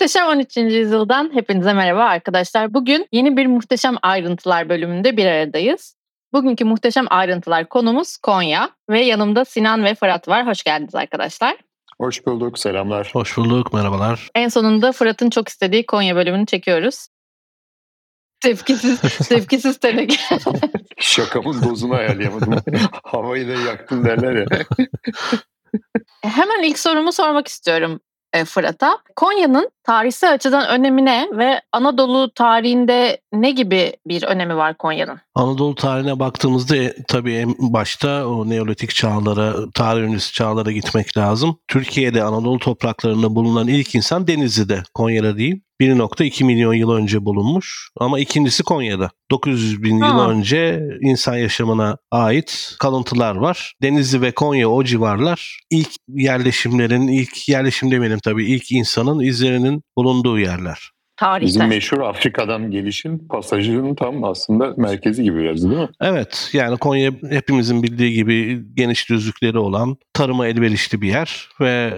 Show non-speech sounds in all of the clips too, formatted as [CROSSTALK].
Muhteşem 13. yüzyıldan hepinize merhaba arkadaşlar. Bugün yeni bir Muhteşem Ayrıntılar bölümünde bir aradayız. Bugünkü Muhteşem Ayrıntılar konumuz Konya ve yanımda Sinan ve Fırat var. Hoş geldiniz arkadaşlar. Hoş bulduk, selamlar. Hoş bulduk, merhabalar. En sonunda Fırat'ın çok istediği Konya bölümünü çekiyoruz. Tepkisiz, [LAUGHS] tepkisiz teneke. [LAUGHS] Şakamın dozunu ayarlayamadım. [LAUGHS] Havayı da yaktın derler ya. Hemen ilk sorumu sormak istiyorum Fırat'a. Konya'nın tarihsel açıdan önemi ne ve Anadolu tarihinde ne gibi bir önemi var Konya'nın? Anadolu tarihine baktığımızda e, tabii en başta o Neolitik çağlara, tarih öncesi çağlara gitmek lazım. Türkiye'de Anadolu topraklarında bulunan ilk insan Denizli'de, Konya'da değil. 1.2 milyon yıl önce bulunmuş ama ikincisi Konya'da. 900 bin yıl Ha. önce insan yaşamına ait kalıntılar var. Denizli ve Konya o civarlar ilk yerleşimlerin, ilk yerleşim demeyelim tabii ilk insanın izlerinin bulunduğu yerler. Tarihte. Bizim meşhur Afrika'dan gelişin pasajının tam aslında merkezi gibi biraz değil mi? Evet yani Konya hepimizin bildiği gibi geniş düzlükleri olan tarıma elverişli bir yer ve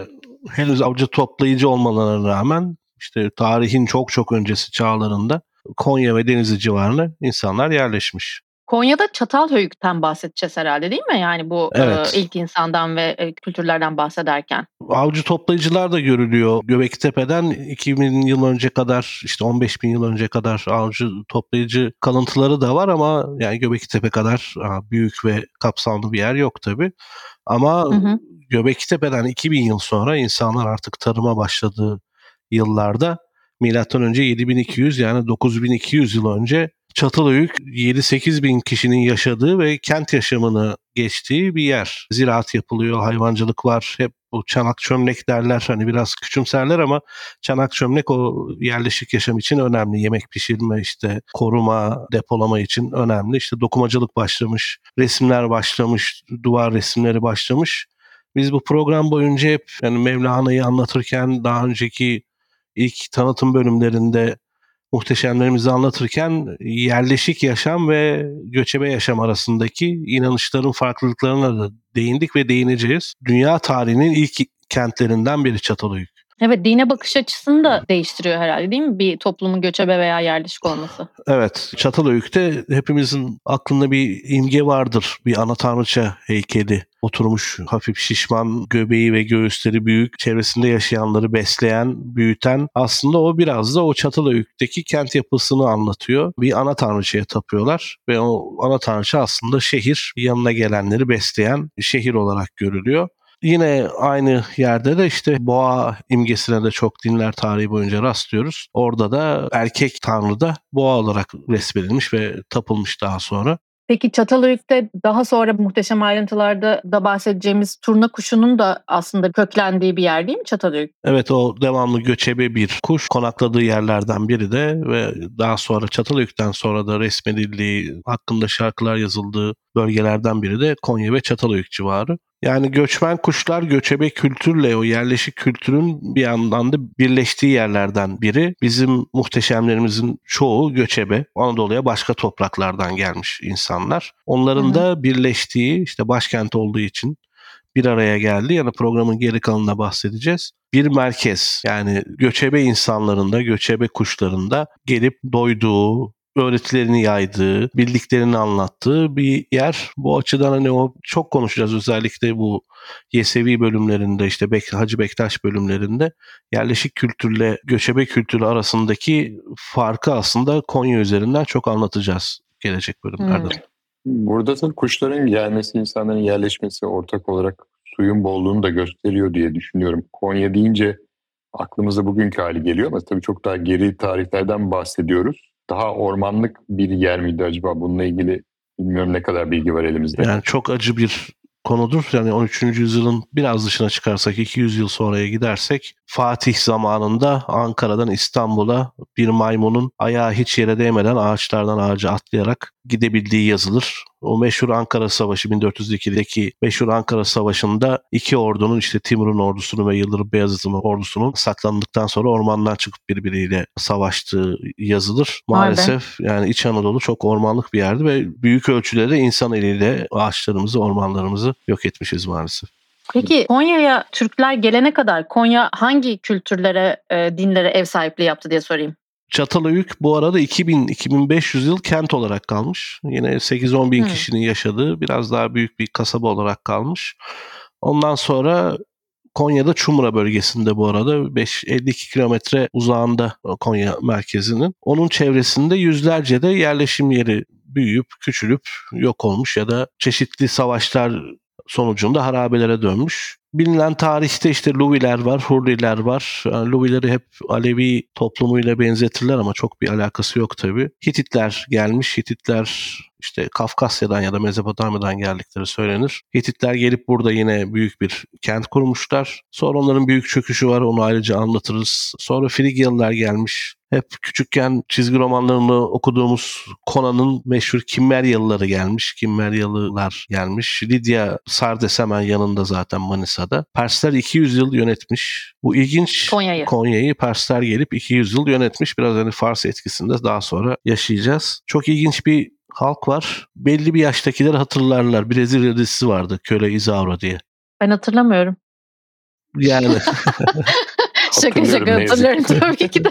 henüz avcı toplayıcı olmalarına rağmen işte tarihin çok çok öncesi çağlarında Konya ve Denizli civarına insanlar yerleşmiş. Konya'da Çatalhöyük'ten bahsedeceğiz herhalde değil mi? Yani bu Evet. e, ilk insandan ve e, kültürlerden bahsederken. Avcı toplayıcılar da görülüyor. Göbeklitepe'den 2000 yıl önce kadar işte 15 bin yıl önce kadar avcı toplayıcı kalıntıları da var ama yani Göbeklitepe kadar büyük ve kapsamlı bir yer yok tabi. Ama Hı hı. Göbeklitepe'den 2000 yıl sonra insanlar artık tarıma başladığı yıllarda milattan önce 7200 yani 9200 yıl önce Çatalhöyük 7-8 bin kişinin yaşadığı ve kent yaşamını geçtiği bir yer. Ziraat yapılıyor, hayvancılık var. Hep bu çanak çömlek derler hani biraz küçümserler ama çanak çömlek o yerleşik yaşam için önemli. Yemek pişirme işte koruma, depolama için önemli. İşte dokumacılık başlamış, resimler başlamış, duvar resimleri başlamış. Biz bu program boyunca hep yani Mevlana'yı anlatırken daha önceki ilk tanıtım bölümlerinde muhteşemlerimizi anlatırken yerleşik yaşam ve göçebe yaşam arasındaki inanışların farklılıklarına da değindik ve değineceğiz. Dünya tarihinin ilk kentlerinden biri Çatalhöyük. Evet dine bakış açısını da değiştiriyor herhalde değil mi? Bir toplumun göçebe veya yerleşik olması. Evet, Çatalhöyük'te hepimizin aklında bir imge vardır. Bir ana tanrıça heykeli oturmuş hafif şişman göbeği ve göğüsleri büyük çevresinde yaşayanları besleyen büyüten aslında o biraz da o Çatalhöyük'teki kent yapısını anlatıyor. Bir ana tanrıçaya tapıyorlar ve o ana tanrıça aslında şehir yanına gelenleri besleyen şehir olarak görülüyor. Yine aynı yerde de işte boğa imgesine de çok dinler tarihi boyunca rastlıyoruz. Orada da erkek tanrı da boğa olarak resmedilmiş ve tapılmış daha sonra. Peki Çatalhöyük'te daha sonra muhteşem ayrıntılarda da bahsedeceğimiz turna kuşunun da aslında köklendiği bir yer değil mi Çatalhöyük? Evet o devamlı göçebe bir kuş konakladığı yerlerden biri de ve daha sonra Çatalhöyük'ten sonra da resmedildiği, hakkında şarkılar yazıldığı bölgelerden biri de Konya ve Çatalhöyük civarı. Yani göçmen kuşlar göçebe kültürle o yerleşik kültürün bir yandan da birleştiği yerlerden biri. Bizim muhteşemlerimizin çoğu göçebe. Anadolu'ya başka topraklardan gelmiş insanlar. Onların Hı hı. da birleştiği işte başkent olduğu için bir araya geldi. Yani programın geri kalanında bahsedeceğiz. Bir merkez yani göçebe insanlarında, göçebe kuşlarında gelip doyduğu, öğretilerini yaydığı, bildiklerini anlattığı bir yer. Bu açıdan hani o çok konuşacağız özellikle bu Yesevi bölümlerinde işte Bek- Hacı Bektaş bölümlerinde yerleşik kültürle göçebe kültürü arasındaki farkı aslında Konya üzerinden çok anlatacağız gelecek bölümlerde. Hmm. Burada da kuşların gelmesi, insanların yerleşmesi ortak olarak suyun bolluğunu da gösteriyor diye düşünüyorum. Konya deyince aklımıza bugünkü hali geliyor ama tabii çok daha geri tarihlerden bahsediyoruz. Daha ormanlık bir yer miydi acaba? Bununla ilgili bilmiyorum ne kadar bilgi var elimizde. Yani çok acı bir konudur. Yani 13. yüzyılın biraz dışına çıkarsak 200 yıl sonraya gidersek Fatih zamanında Ankara'dan İstanbul'a bir maymunun ayağı hiç yere değmeden ağaçlardan ağaca atlayarak gidebildiği yazılır. O meşhur Ankara Savaşı 1402'deki meşhur Ankara Savaşı'nda iki ordunun işte Timur'un ordusunu ve Yıldırım Beyazıt'ın ordusunun saklandıktan sonra ormandan çıkıp birbiriyle savaştığı yazılır. Maalesef yani İç Anadolu çok ormanlık bir yerdi ve büyük ölçüde de insan eliyle ağaçlarımızı, ormanlarımızı yok etmişiz maalesef. Peki Konya'ya Türkler gelene kadar Konya hangi kültürlere, e, dinlere ev sahipliği yaptı diye sorayım. Çatalhöyük bu arada 2000-2500 yıl kent olarak kalmış. Yine 8-10 bin Hmm. kişinin yaşadığı biraz daha büyük bir kasaba olarak kalmış. Ondan sonra Konya'da Çumra bölgesinde bu arada 5 52 kilometre uzağında Konya merkezinin. Onun çevresinde yüzlerce de yerleşim yeri büyüyüp küçülüp yok olmuş ya da çeşitli savaşlar sonucunda harabelere dönmüş. Bilinen tarihte işte Luviler var, Hurriler var. Yani Luvileri hep Alevi toplumuyla benzetirler ama çok bir alakası yok tabii. Hititler gelmiş. Hititler işte Kafkasya'dan ya da Mezopotamya'dan geldikleri söylenir. Hititler gelip burada yine büyük bir kent kurmuşlar. Sonra onların büyük çöküşü var. Onu ayrıca anlatırız. Sonra Frigyalılar gelmiş. Hep küçükken çizgi romanlarını okuduğumuz Conan'ın meşhur Kimmeryalıları gelmiş. Kimmeryalılar gelmiş. Lidya Sardes hemen yanında zaten Manisa'da. Persler 200 yıl yönetmiş. Bu ilginç Konya'yı. Konya'yı Persler gelip 200 yıl yönetmiş. Biraz hani Fars etkisinde daha sonra yaşayacağız. Çok ilginç bir halk var. Belli bir yaştakiler hatırlarlar. Brezilya dizisi vardı. Köle Isauro diye. Ben hatırlamıyorum. Yani [LAUGHS] şaka şaka hatırlıyorum tabii ki de.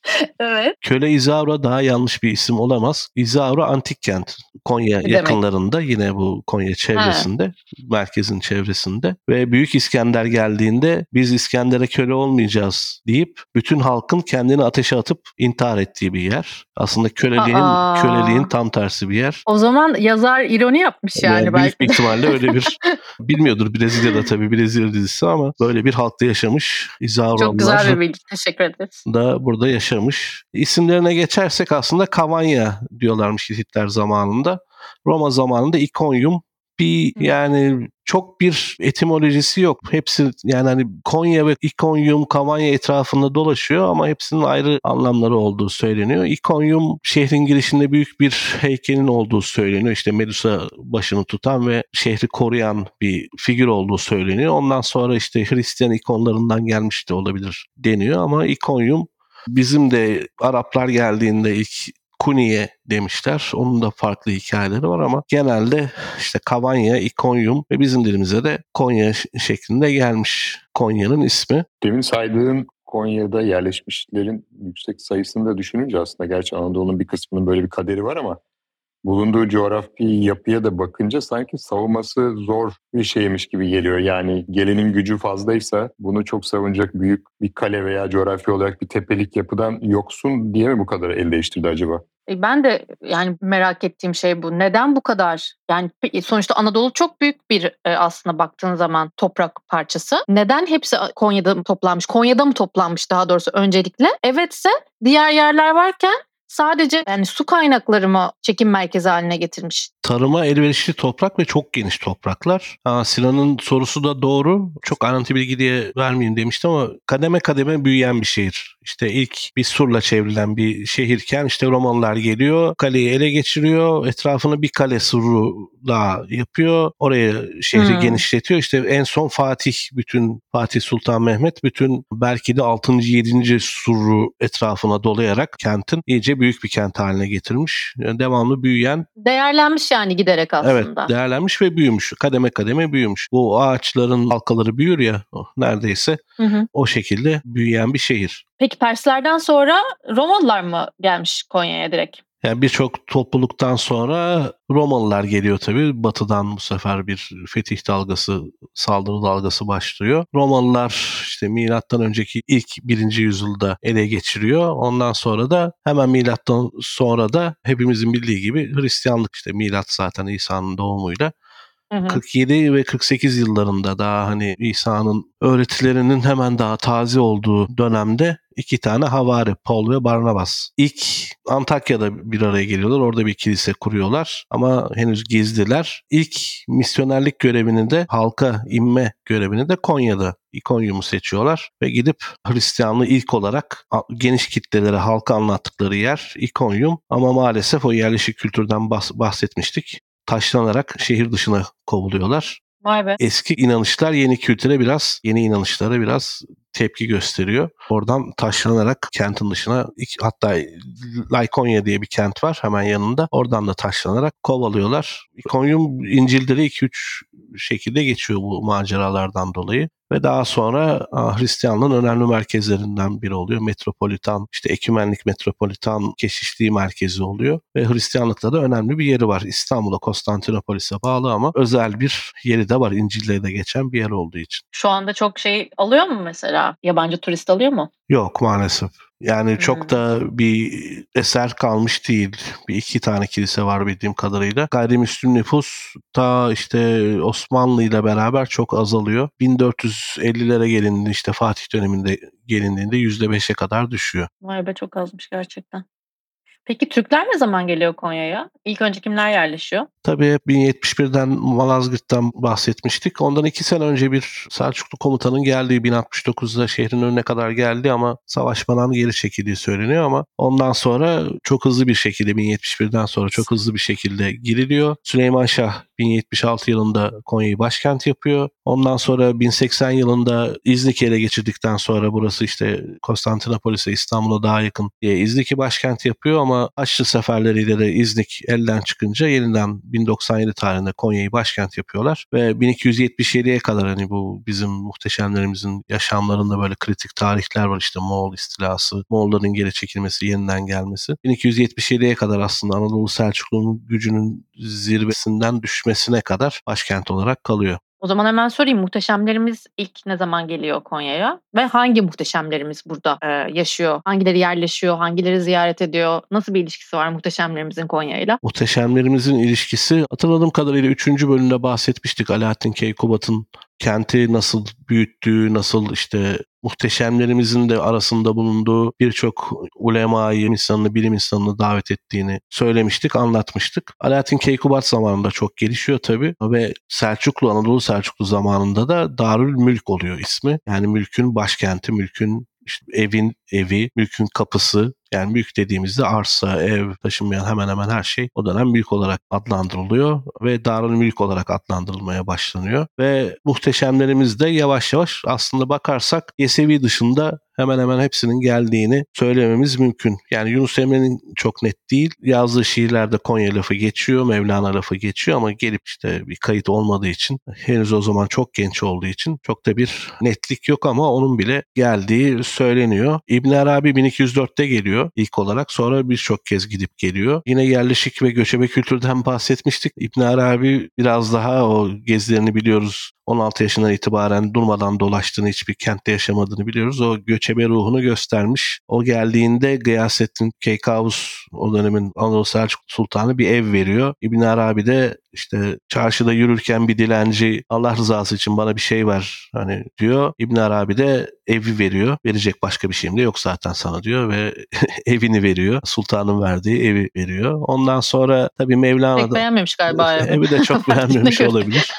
[LAUGHS] evet. Köle Isauro daha yanlış bir isim olamaz. Isauro antik kent. Konya demek? yakınlarında yine bu Konya çevresinde, merkezin çevresinde ve Büyük İskender geldiğinde biz İskender'e köle olmayacağız deyip bütün halkın kendini ateşe atıp intihar ettiği bir yer. Aslında köleliğin Aa. köleliğin tam tersi bir yer. O zaman yazar ironi yapmış yani Yani büyük belki. ihtimalle öyle bir [LAUGHS] bilmiyordur Brezilya'da tabii Brezilya dizisi ama böyle bir halkta yaşamış İzauroğullar Çok güzel bir bilgi. Teşekkür ederiz. da burada yaşamış. İsimlerine geçersek aslında Kavanya diyorlarmış Hititler zamanında. Roma zamanında İkonyum bir yani çok bir etimolojisi yok. Hepsi yani hani Konya ve İkonyum, Kavanya etrafında dolaşıyor ama hepsinin ayrı anlamları olduğu söyleniyor. İkonyum şehrin girişinde büyük bir heykelin olduğu söyleniyor. İşte Medusa başını tutan ve şehri koruyan bir figür olduğu söyleniyor. Ondan sonra işte Hristiyan ikonlarından gelmiş de olabilir deniyor ama İkonyum bizim de Araplar geldiğinde ilk Kuniye demişler. Onun da farklı hikayeleri var ama genelde işte Kavanya, İkonyum ve bizim dilimize de Konya şeklinde gelmiş Konya'nın ismi. Demin saydığın Konya'da yerleşmişlerin yüksek sayısını da düşününce aslında gerçi Anadolu'nun bir kısmının böyle bir kaderi var ama bulunduğu coğrafi yapıya da bakınca sanki savunması zor bir şeymiş gibi geliyor. Yani gelinin gücü fazlaysa bunu çok savunacak büyük bir kale veya coğrafi olarak bir tepelik yapıdan yoksun diye mi bu kadar el değiştirdi acaba? E, Ben de yani merak ettiğim şey bu. Neden bu kadar? Yani pe- sonuçta Anadolu çok büyük bir e, aslında baktığın zaman toprak parçası. Neden hepsi Konya'da mı toplanmış? Konya'da mı toplanmış daha doğrusu öncelikle? Evetse diğer yerler varken sadece yani su kaynakları mı çekim merkezi haline getirmiş? Tarıma elverişli toprak ve çok geniş topraklar. Ha, Sinan'ın sorusu da doğru. Çok ayrıntı bilgi diye vermeyeyim demiştim ama kademe kademe büyüyen bir şehir. İşte ilk bir surla çevrilen bir şehirken işte Romalılar geliyor, kaleyi ele geçiriyor, etrafını bir kale suru daha yapıyor. Oraya şehri Hmm. genişletiyor. İşte en son Fatih bütün Fatih Sultan Mehmet bütün belki de 6. 7. suru etrafına dolayarak kentin iyice büyük bir kent haline getirmiş. Yani devamlı büyüyen Değerlenmiş yani giderek aslında. Evet değerlenmiş ve büyümüş. Kademe kademe büyümüş. Bu ağaçların halkaları büyür ya neredeyse Hı hı. o şekilde büyüyen bir şehir. Peki Perslerden sonra Romalılar mı gelmiş Konya'ya direkt? Yani birçok topluluktan sonra Romalılar geliyor tabii. Batıdan bu sefer bir fetih dalgası, saldırı dalgası başlıyor. Romalılar işte milattan önceki ilk birinci yüzyılda ele geçiriyor. Ondan sonra da hemen milattan sonra da hepimizin bildiği gibi Hristiyanlık işte milat zaten İsa'nın doğumuyla Hı hı. 47 ve 48 yıllarında daha hani İsa'nın öğretilerinin hemen daha taze olduğu dönemde iki tane havari Paul ve Barnabas. İlk Antakya'da bir araya geliyorlar. Orada bir kilise kuruyorlar ama henüz gizliler. İlk misyonerlik görevini de halka inme görevini de Konya'da İkonyum'u seçiyorlar ve gidip Hristiyanlığı ilk olarak geniş kitlelere halka anlattıkları yer İkonyum ama maalesef o yerleşik kültürden bahs- bahsetmiştik taşlanarak şehir dışına kovuluyorlar. Vay be. Eski inanışlar yeni kültüre biraz, yeni inanışlara biraz tepki gösteriyor. Oradan taşlanarak kentin dışına hatta Lykonya diye bir kent var hemen yanında. Oradan da taşlanarak kovalıyorlar. Konyum İncil'de 2-3 şekilde geçiyor bu maceralardan dolayı ve daha sonra Hristiyanlığın önemli merkezlerinden biri oluyor. Metropolitan, işte ekümenlik metropolitan keşişliği merkezi oluyor ve Hristiyanlıkta da önemli bir yeri var. İstanbul'a, Konstantinopolis'e bağlı ama özel bir yeri de var. İncil'de de geçen bir yer olduğu için. Şu anda çok şey alıyor mu mesela? Yabancı turist alıyor mu? Yok maalesef. Yani çok da bir eser kalmış değil. Bir iki tane kilise var bildiğim kadarıyla. Gayrimüslim nüfus ta işte Osmanlı ile beraber çok azalıyor. 1450'lere gelindiğinde işte Fatih döneminde gelindiğinde %5'e kadar düşüyor. Vay be çok azmış gerçekten. Peki Türkler ne zaman geliyor Konya'ya? İlk önce kimler yerleşiyor? Tabii 1071'den Malazgirt'ten bahsetmiştik. Ondan iki sene önce bir Selçuklu komutanın geldiği 1069'da şehrin önüne kadar geldi ama savaşmadan geri çekildiği söyleniyor ama ondan sonra çok hızlı bir şekilde 1071'den sonra çok hızlı bir şekilde giriliyor. Süleyman Şah 1076 yılında Konya'yı başkent yapıyor. Ondan sonra 1080 yılında İznik'i ele geçirdikten sonra burası işte Konstantinopolis'e İstanbul'a daha yakın diye İznik'i başkent yapıyor ama Haçlı seferleriyle de İznik elden çıkınca yeniden 1097 tarihinde Konya'yı başkent yapıyorlar ve 1277'ye kadar hani bu bizim muhteşemlerimizin yaşamlarında böyle kritik tarihler var işte Moğol istilası, Moğolların geri çekilmesi, yeniden gelmesi. 1277'ye kadar aslında Anadolu Selçuklu'nun gücünün zirvesinden düşmesine kadar başkent olarak kalıyor. O zaman hemen sorayım muhteşemlerimiz ilk ne zaman geliyor Konya'ya ve hangi muhteşemlerimiz burada e, yaşıyor? Hangileri yerleşiyor? Hangileri ziyaret ediyor? Nasıl bir ilişkisi var muhteşemlerimizin Konya'yla? Muhteşemlerimizin ilişkisi hatırladığım kadarıyla 3. bölümde bahsetmiştik Alaaddin Keykubat'ın kenti nasıl büyüttüğü, nasıl işte muhteşemlerimizin de arasında bulunduğu birçok ulemayı, insanını, bilim insanını davet ettiğini söylemiştik, anlatmıştık. Alaaddin Keykubat zamanında çok gelişiyor tabii ve Selçuklu, Anadolu Selçuklu zamanında da Darül Mülk oluyor ismi. Yani mülkün başkenti, mülkün işte evin evi, mülkün kapısı yani büyük dediğimizde arsa, ev taşınmayan hemen hemen her şey o dönem büyük olarak adlandırılıyor ve Darül Mülk olarak adlandırılmaya başlanıyor. Ve muhteşemlerimiz de yavaş yavaş aslında bakarsak Yesevi dışında hemen hemen hepsinin geldiğini söylememiz mümkün. Yani Yunus Emre'nin çok net değil. Yazdığı şiirlerde Konya lafı geçiyor, Mevlana lafı geçiyor ama gelip işte bir kayıt olmadığı için henüz o zaman çok genç olduğu için çok da bir netlik yok ama onun bile geldiği söyleniyor. İbn Arabi 1204'te geliyor ilk olarak. Sonra birçok kez gidip geliyor. Yine yerleşik ve göçebe kültürden bahsetmiştik. İbn Arabi biraz daha o gezilerini biliyoruz 16 yaşından itibaren durmadan dolaştığını, hiçbir kentte yaşamadığını biliyoruz. O göçebe ruhunu göstermiş. O geldiğinde Gıyasettin Keykavus o dönemin Anadolu Selçuklu Sultanı bir ev veriyor. İbn Arabi de işte çarşıda yürürken bir dilenci Allah rızası için bana bir şey ver hani diyor. İbn Arabi de evi veriyor. Verecek başka bir şeyim de yok zaten sana diyor ve [LAUGHS] evini veriyor. Sultanın verdiği evi veriyor. Ondan sonra tabii Mevlana Pek beğenmemiş galiba [LAUGHS] evi. Evi de çok [LAUGHS] beğenmemiş olabilir.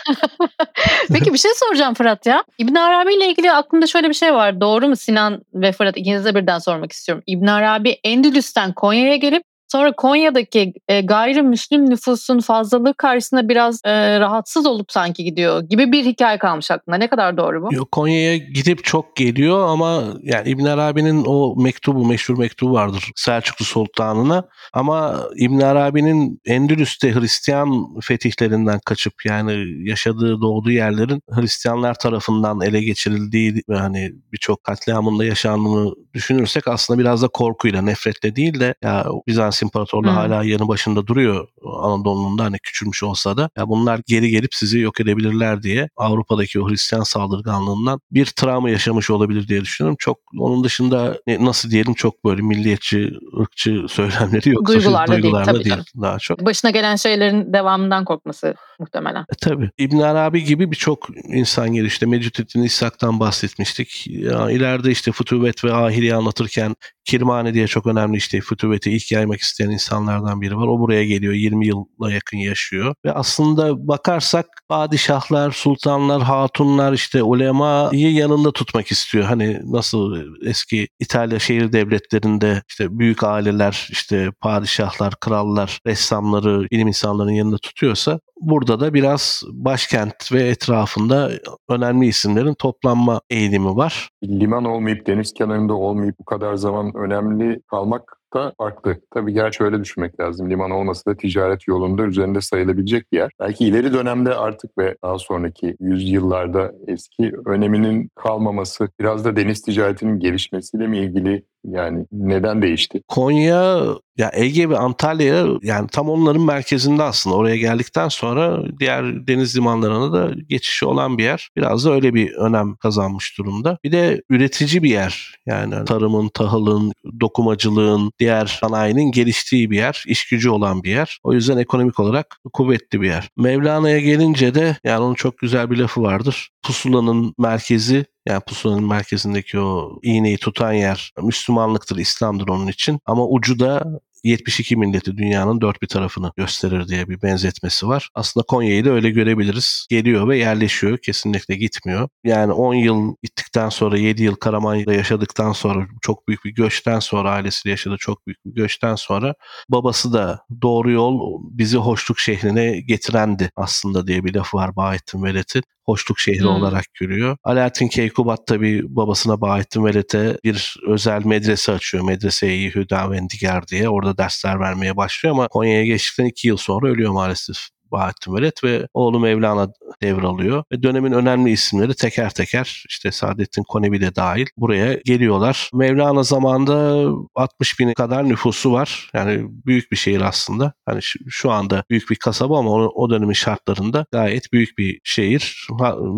Peki bir şey soracağım Fırat ya. İbn Arabi ile ilgili aklımda şöyle bir şey var. Doğru mu Sinan ve Fırat ikinize birden sormak istiyorum. İbn Arabi Endülüs'ten Konya'ya gelip Sonra Konya'daki e, gayrimüslim nüfusun fazlalığı karşısında biraz e, rahatsız olup sanki gidiyor gibi bir hikaye kalmış aklımda. Ne kadar doğru bu? Yok, Konya'ya gidip çok geliyor ama yani İbn Arabi'nin o mektubu, meşhur mektubu vardır Selçuklu Sultanı'na. Ama İbn Arabi'nin Endülüs'te Hristiyan fetihlerinden kaçıp yani yaşadığı, doğduğu yerlerin Hristiyanlar tarafından ele geçirildiği hani birçok katliamında yaşandığını düşünürsek aslında biraz da korkuyla, nefretle değil de ya Bizans İmparatorluğu hmm. hala yanı başında duruyor Anadolu'nun da hani küçülmüş olsa da ya bunlar geri gelip sizi yok edebilirler diye Avrupa'daki o Hristiyan saldırganlığından bir travma yaşamış olabilir diye düşünüyorum. Çok onun dışında nasıl diyelim çok böyle milliyetçi, ırkçı [LAUGHS] söylemleri yok. Duygularla, duygularla değil, değil daha çok. Başına gelen şeylerin devamından korkması muhtemelen. E, tabii. İbn Arabi gibi birçok insan gelişti. Mecdettin İshak'tan bahsetmiştik. Ya, ileride işte Fütüvet ve Ahiri'yi anlatırken Kirmani diye çok önemli işte Fütüvet'i ilk yaymak isteyen insanlardan biri var. O buraya geliyor. 20 yıla yakın yaşıyor. Ve aslında bakarsak padişahlar, sultanlar, hatunlar işte ulemayı yanında tutmak istiyor. Hani nasıl eski İtalya şehir devletlerinde işte büyük aileler, işte padişahlar, krallar, ressamları, bilim insanlarının yanında tutuyorsa burada burada da biraz başkent ve etrafında önemli isimlerin toplanma eğilimi var. Liman olmayıp deniz kenarında olmayıp bu kadar zaman önemli kalmak da farklı. Tabii gerçi öyle düşünmek lazım. Liman olması da ticaret yolunda üzerinde sayılabilecek bir yer. Belki ileri dönemde artık ve daha sonraki yüzyıllarda eski öneminin kalmaması biraz da deniz ticaretinin gelişmesiyle mi ilgili yani neden değişti? Konya ya Ege ve Antalya yani tam onların merkezinde aslında. Oraya geldikten sonra diğer deniz limanlarına da geçişi olan bir yer. Biraz da öyle bir önem kazanmış durumda. Bir de üretici bir yer. Yani tarımın, tahılın, dokumacılığın, diğer sanayinin geliştiği bir yer. iş gücü olan bir yer. O yüzden ekonomik olarak kuvvetli bir yer. Mevlana'ya gelince de yani onun çok güzel bir lafı vardır. Pusulanın merkezi yani pusulanın merkezindeki o iğneyi tutan yer Müslümanlıktır, İslam'dır onun için. Ama ucu da 72 milleti dünyanın dört bir tarafını gösterir diye bir benzetmesi var. Aslında Konya'yı da öyle görebiliriz. Geliyor ve yerleşiyor. Kesinlikle gitmiyor. Yani 10 yıl gittikten sonra 7 yıl Karamanya'da yaşadıktan sonra çok büyük bir göçten sonra ailesiyle yaşadığı çok büyük bir göçten sonra babası da doğru yol bizi hoşluk şehrine getirendi aslında diye bir lafı var Bahattin Velet'in hoşluk şehri hmm. olarak görüyor. Alaaddin Keykubat tabi babasına Bahattin Velet'e bir özel medrese açıyor. Medrese-i Hüdavendigar diye. Orada dersler vermeye başlıyor ama Konya'ya geçtikten iki yıl sonra ölüyor maalesef Bahattin Veled ve oğlu Mevlana devralıyor. Ve dönemin önemli isimleri teker teker işte Saadettin Konevi de dahil buraya geliyorlar. Mevlana zamanında 60 bin kadar nüfusu var. Yani büyük bir şehir aslında. Hani şu, anda büyük bir kasaba ama o, dönemin şartlarında gayet büyük bir şehir.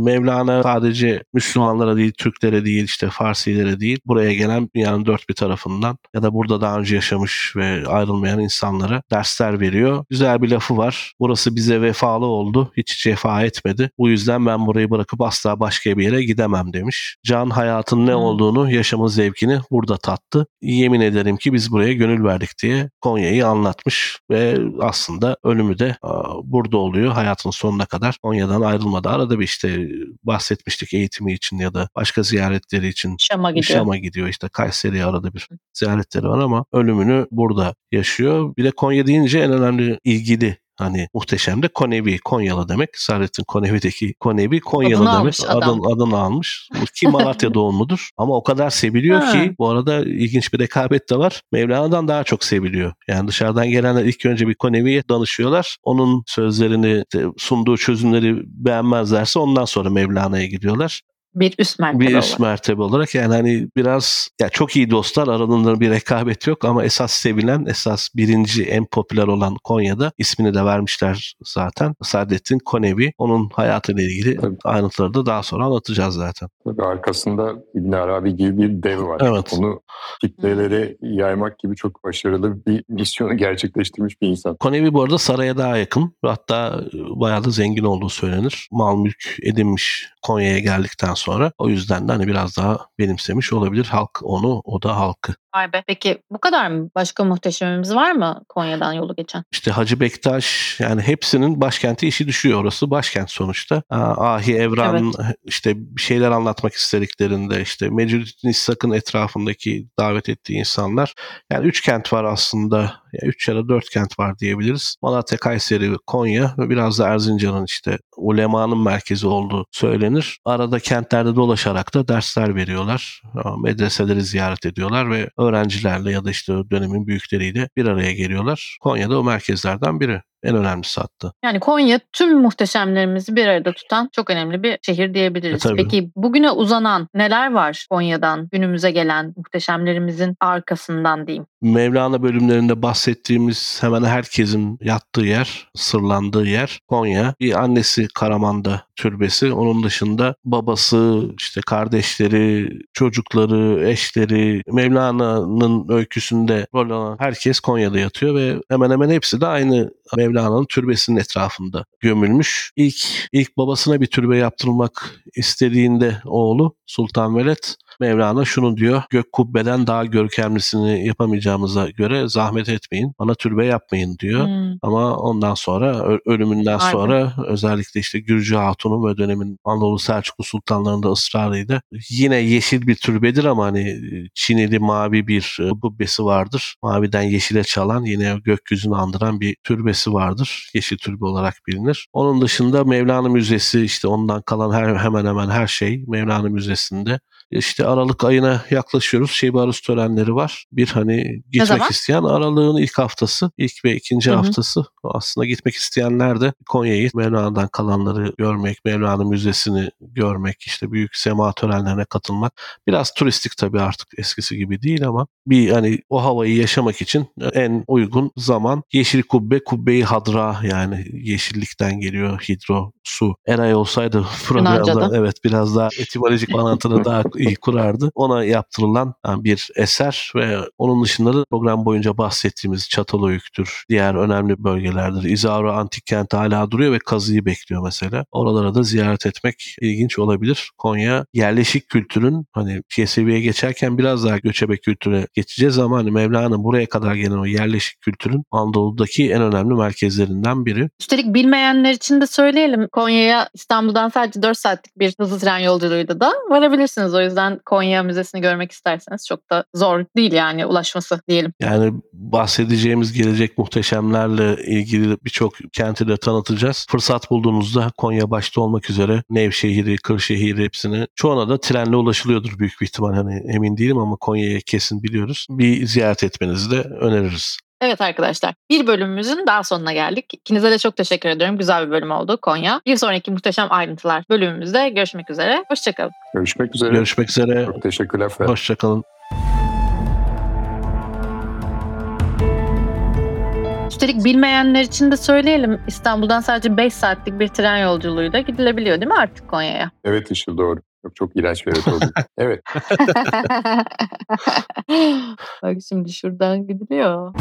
Mevlana sadece Müslümanlara değil, Türklere değil, işte Farsilere değil, buraya gelen dünyanın dört bir tarafından ya da burada daha önce yaşamış ve ayrılmayan insanlara dersler veriyor. Güzel bir lafı var. Burası bize vefalı oldu. Hiç cefa etmedi. Bu yüzden ben burayı bırakıp asla başka bir yere gidemem demiş. Can hayatın ne olduğunu, yaşamın zevkini burada tattı. Yemin ederim ki biz buraya gönül verdik diye Konya'yı anlatmış ve aslında ölümü de burada oluyor hayatın sonuna kadar. Konya'dan ayrılmadı. Arada bir işte bahsetmiştik eğitimi için ya da başka ziyaretleri için Şam'a gidiyor. Şam'a gidiyor. İşte Kayseri'ye arada bir ziyaretleri var ama ölümünü burada yaşıyor. Bir de Konya deyince en önemli ilgili Hani muhteşem de Konevi, Konyalı demek. Saadettin Konevi'deki Konevi, Konyalı adını demek. Adam. Adını, adını almış. Ki Malatya [LAUGHS] doğumludur. Ama o kadar seviliyor ki bu arada ilginç bir rekabet de var. Mevlana'dan daha çok seviliyor. Yani dışarıdan gelenler ilk önce bir Konevi'ye danışıyorlar. Onun sözlerini, sunduğu çözümleri beğenmezlerse ondan sonra Mevlana'ya gidiyorlar bir üst mertebe bir üst mertebe olarak yani hani biraz ya çok iyi dostlar aralarında bir rekabet yok ama esas sevilen esas birinci en popüler olan Konya'da ismini de vermişler zaten Saadettin Konevi onun hayatıyla ilgili Tabii. ayrıntıları da daha sonra anlatacağız zaten. Tabii arkasında İbn Arabi gibi bir dev var. Evet. Onu kitlelere yaymak gibi çok başarılı bir misyonu gerçekleştirmiş bir insan. Konevi bu arada saraya daha yakın hatta bayağı da zengin olduğu söylenir. Mal mülk edinmiş Konya'ya geldikten sonra. O yüzden de hani biraz daha benimsemiş olabilir halk onu, o da halkı. Vay be. Peki bu kadar mı? Başka muhteşemimiz var mı Konya'dan yolu geçen? İşte Hacı Bektaş yani hepsinin başkenti işi düşüyor orası. Başkent sonuçta. Ahi Evran evet. işte bir şeyler anlatmak istediklerinde işte Mecidüddin İshak'ın etrafındaki davet ettiği insanlar. Yani üç kent var aslında. Ya üç ya da dört kent var diyebiliriz. Malatya, Kayseri, Konya ve biraz da Erzincan'ın işte ulemanın merkezi olduğu söylenir. Arada kentlerde dolaşarak da dersler veriyorlar. Medreseleri ziyaret ediyorlar ve öğrencilerle ya da işte dönemin büyükleriyle bir araya geliyorlar. Konya'da o merkezlerden biri en önemlisi hatta. Yani Konya tüm muhteşemlerimizi bir arada tutan çok önemli bir şehir diyebiliriz. E, Peki bugüne uzanan neler var Konya'dan günümüze gelen muhteşemlerimizin arkasından diyeyim? Mevlana bölümlerinde bahsettiğimiz hemen herkesin yattığı yer, sırlandığı yer Konya. Bir annesi Karaman'da türbesi. Onun dışında babası, işte kardeşleri, çocukları, eşleri, Mevlana'nın öyküsünde rol alan herkes Konya'da yatıyor ve hemen hemen hepsi de aynı Mevlana'nın türbesinin etrafında gömülmüş. İlk ilk babasına bir türbe yaptırmak istediğinde oğlu Sultan Veled Mevlana şunu diyor. Gök kubbeden daha görkemlisini yapamayacağımıza göre zahmet etmeyin. Bana türbe yapmayın diyor. Hmm. Ama ondan sonra ölümünden Aynen. sonra özellikle işte Gürcü Hatun'un ve dönemin Anadolu Selçuklu sultanlarında ısrarıydı. Yine yeşil bir türbedir ama hani Çinili mavi bir kubbesi vardır. Maviden yeşile çalan yine gökyüzünü andıran bir türbesi vardır. Yeşil türbe olarak bilinir. Onun dışında Mevlana Müzesi işte ondan kalan her, hemen hemen her şey Mevlana Müzesi'nde. İşte Aralık ayına yaklaşıyoruz. Şebi Aruz törenleri var. Bir hani gitmek isteyen Aralık'ın ilk haftası, ilk ve ikinci Hı-hı. haftası. Aslında gitmek isteyenler de Konya'ya git, Mevlana'dan kalanları görmek, Mevlana Müzesi'ni görmek, işte büyük sema törenlerine katılmak. Biraz turistik tabii artık eskisi gibi değil ama bir hani o havayı yaşamak için en uygun zaman Yeşil Kubbe, Kubbe-i Hadra yani yeşillikten geliyor hidro, su. Eray olsaydı programda evet biraz daha etimolojik bağlantılı daha iyi kurardı. Ona yaptırılan bir eser ve onun dışında da program boyunca bahsettiğimiz Çatalhöyük'tür. Diğer önemli bölgelerdir. İzaro antik kenti hala duruyor ve kazıyı bekliyor mesela. Oralara da ziyaret etmek ilginç olabilir. Konya yerleşik kültürün hani seviyeye geçerken biraz daha göçebe kültüre geçeceğiz ama hani Mevla'nın buraya kadar gelen o yerleşik kültürün Anadolu'daki en önemli merkezlerinden biri. Üstelik bilmeyenler için de söyleyelim. Konya'ya İstanbul'dan sadece 4 saatlik bir hızlı tren yolculuğuyla da varabilirsiniz. O yüzden Konya Müzesi'ni görmek isterseniz çok da zor değil yani ulaşması diyelim. Yani bahsedeceğimiz gelecek muhteşemlerle ilgili birçok kenti de tanıtacağız. Fırsat bulduğunuzda Konya başta olmak üzere Nevşehir'i, Kırşehir'i hepsini çoğuna da trenle ulaşılıyordur büyük bir ihtimal. Hani emin değilim ama Konya'ya kesin biliyoruz. Bir ziyaret etmenizi de öneririz. Evet arkadaşlar bir bölümümüzün daha sonuna geldik. İkinize de çok teşekkür ediyorum. Güzel bir bölüm oldu Konya. Bir sonraki muhteşem ayrıntılar bölümümüzde görüşmek üzere. Hoşçakalın. Görüşmek üzere. Görüşmek üzere. Çok teşekkürler. Hoşçakalın. Üstelik bilmeyenler için de söyleyelim. İstanbul'dan sadece 5 saatlik bir tren yolculuğuyla gidilebiliyor değil mi artık Konya'ya? Evet işte doğru. Çok çok iğrenç bir evet oldu. [LAUGHS] evet. [LAUGHS] Bak şimdi şuradan gidiliyor.